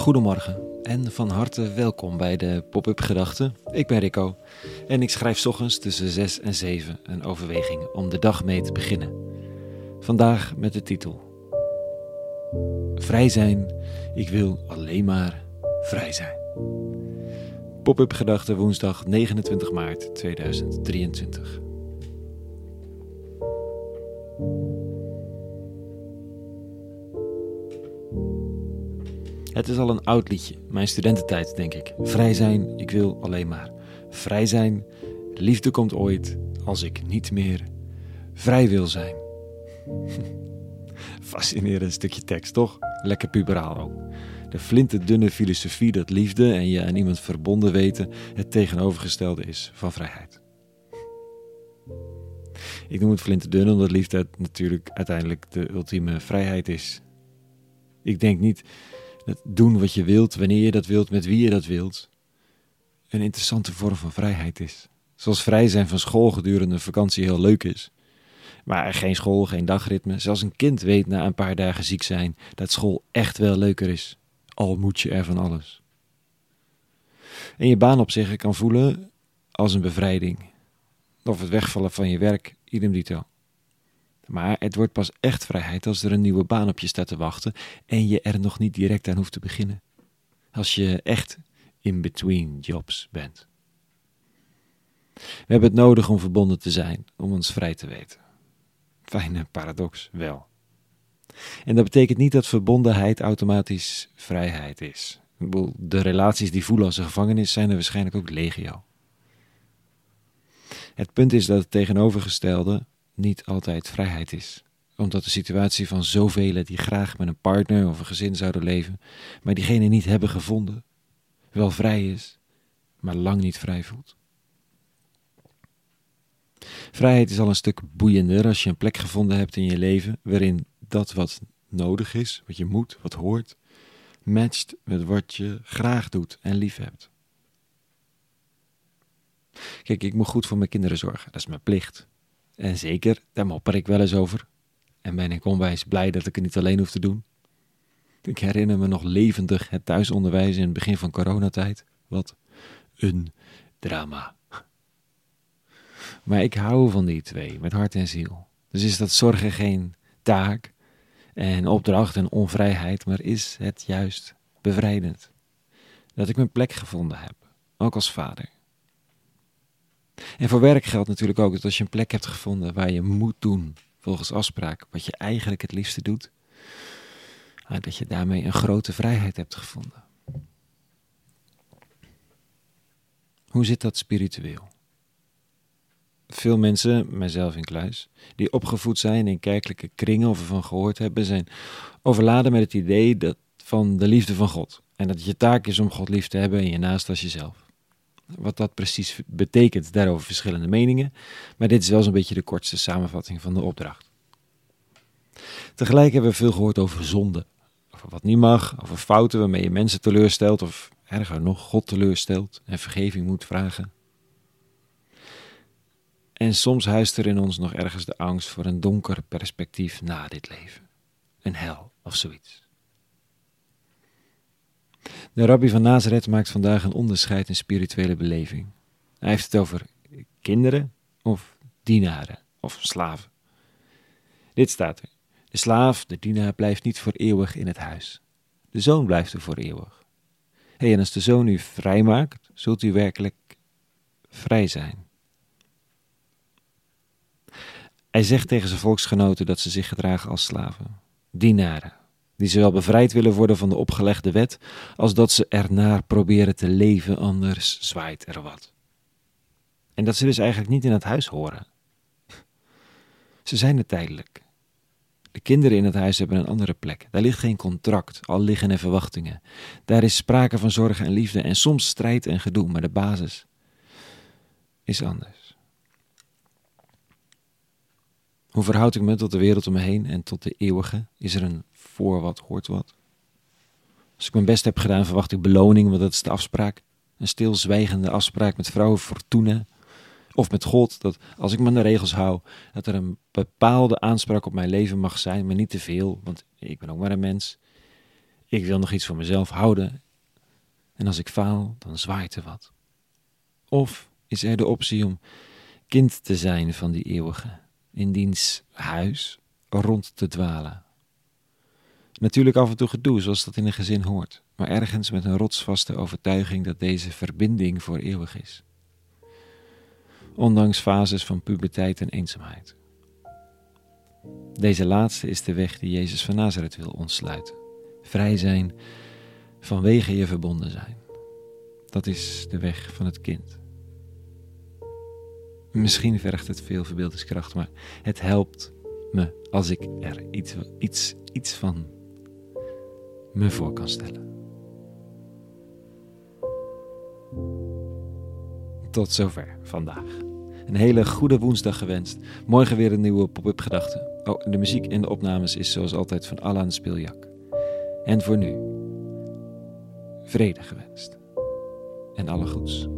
Goedemorgen en van harte welkom bij de Pop-up Gedachten. Ik ben Rico en ik schrijf ochtends tussen 6 en 7 een overweging om de dag mee te beginnen. Vandaag met de titel Vrij zijn, ik wil alleen maar vrij zijn. Pop-up Gedachten woensdag 29 maart 2023. Het is al een oud liedje, mijn studententijd denk ik. Vrij zijn, ik wil alleen maar. Vrij zijn, liefde komt ooit als ik niet meer vrij wil zijn. Fascinerend stukje tekst, toch? Lekker puberaal ook. De flinterdunne filosofie dat liefde en je aan iemand verbonden weten het tegenovergestelde is van vrijheid. Ik noem het flinterdun omdat liefde natuurlijk uiteindelijk de ultieme vrijheid is. Ik denk niet doen wat je wilt, wanneer je dat wilt, met wie je dat wilt, een interessante vorm van vrijheid is. Zoals vrij zijn van school gedurende een vakantie heel leuk is. Maar geen school, geen dagritme. Zelfs een kind weet na een paar dagen ziek zijn dat school echt wel leuker is. Al moet je er van alles. En je baan op zich kan voelen als een bevrijding. Of het wegvallen van je werk, idem dito. Maar het wordt pas echt vrijheid als er een nieuwe baan op je staat te wachten en je er nog niet direct aan hoeft te beginnen. Als je echt in between jobs bent. We hebben het nodig om verbonden te zijn, om ons vrij te weten. Fijne paradox, wel. En dat betekent niet dat verbondenheid automatisch vrijheid is. De relaties die voelen als een gevangenis zijn er waarschijnlijk ook legio. Het punt is dat het tegenovergestelde niet altijd vrijheid is. Omdat de situatie van zoveel die graag met een partner of een gezin zouden leven, maar diegene niet hebben gevonden, wel vrij is, maar lang niet vrij voelt. Vrijheid is al een stuk boeiender als je een plek gevonden hebt in je leven waarin dat wat nodig is, wat je moet, wat hoort, matcht met wat je graag doet en lief hebt. Kijk, ik moet goed voor mijn kinderen zorgen, dat is mijn plicht. En zeker, daar mopper ik wel eens over. En ben ik onwijs blij dat ik het niet alleen hoef te doen. Ik herinner me nog levendig het thuisonderwijs in het begin van coronatijd. Wat een drama. Maar ik hou van die twee, met hart en ziel. Dus is dat zorgen geen taak en opdracht en onvrijheid, maar is het juist bevrijdend. Dat ik mijn plek gevonden heb, ook als vader. En voor werk geldt natuurlijk ook dat als je een plek hebt gevonden waar je moet doen volgens afspraak wat je eigenlijk het liefste doet, dat je daarmee een grote vrijheid hebt gevonden. Hoe zit dat spiritueel? Veel mensen, mijzelf in kluis, die opgevoed zijn in kerkelijke kringen of ervan gehoord hebben, zijn overladen met het idee dat van de liefde van God. En dat het je taak is om God lief te hebben en je naast als jezelf. Wat dat precies betekent, daarover verschillende meningen. Maar dit is wel zo'n beetje de kortste samenvatting van de opdracht. Tegelijk hebben we veel gehoord over zonde. Over wat niet mag, over fouten waarmee je mensen teleurstelt of erger nog God teleurstelt en vergeving moet vragen. En soms huist er in ons nog ergens de angst voor een donker perspectief na dit leven. Een hel of zoiets. De rabbi van Nazareth maakt vandaag een onderscheid in spirituele beleving. Hij heeft het over kinderen of dienaren of slaven. Dit staat er. De slaaf, de dienaar, blijft niet voor eeuwig in het huis. De zoon blijft er voor eeuwig. Hey, en als de zoon u vrijmaakt, zult u werkelijk vrij zijn. Hij zegt tegen zijn volksgenoten dat ze zich gedragen als slaven, dienaren, die zowel bevrijd willen worden van de opgelegde wet, als dat ze ernaar proberen te leven, anders zwaait er wat. En dat ze dus eigenlijk niet in het huis horen. Ze zijn er tijdelijk. De kinderen in het huis hebben een andere plek. Daar ligt geen contract, al liggen er verwachtingen. Daar is sprake van zorg en liefde en soms strijd en gedoe, maar de basis is anders. Hoe verhoud ik me tot de wereld om me heen en tot de eeuwige? Is er een voor wat hoort wat? Als ik mijn best heb gedaan, verwacht ik beloning, want dat is de afspraak. Een stilzwijgende afspraak met vrouwen Fortuna. Of met God, dat als ik me aan de regels hou, dat er een bepaalde aanspraak op mijn leven mag zijn, maar niet te veel, want ik ben ook maar een mens. Ik wil nog iets voor mezelf houden. En als ik faal, dan zwaait er wat. Of is er de optie om kind te zijn van die eeuwige, in diens huis rond te dwalen. Natuurlijk af en toe gedoe, zoals dat in een gezin hoort, maar ergens met een rotsvaste overtuiging dat deze verbinding voor eeuwig is. Ondanks fases van puberteit en eenzaamheid. Deze laatste is de weg die Jezus van Nazareth wil ontsluiten. Vrij zijn vanwege je verbonden zijn. Dat is de weg van het kind. Misschien vergt het veel verbeeldingskracht, maar het helpt me als ik er iets, iets, iets van me voor kan stellen. Tot zover vandaag. Een hele goede woensdag gewenst. Morgen weer een nieuwe pop-up gedachte. Oh, de muziek in de opnames is zoals altijd van Alan Speeljak. En voor nu, vrede gewenst. En alle goeds.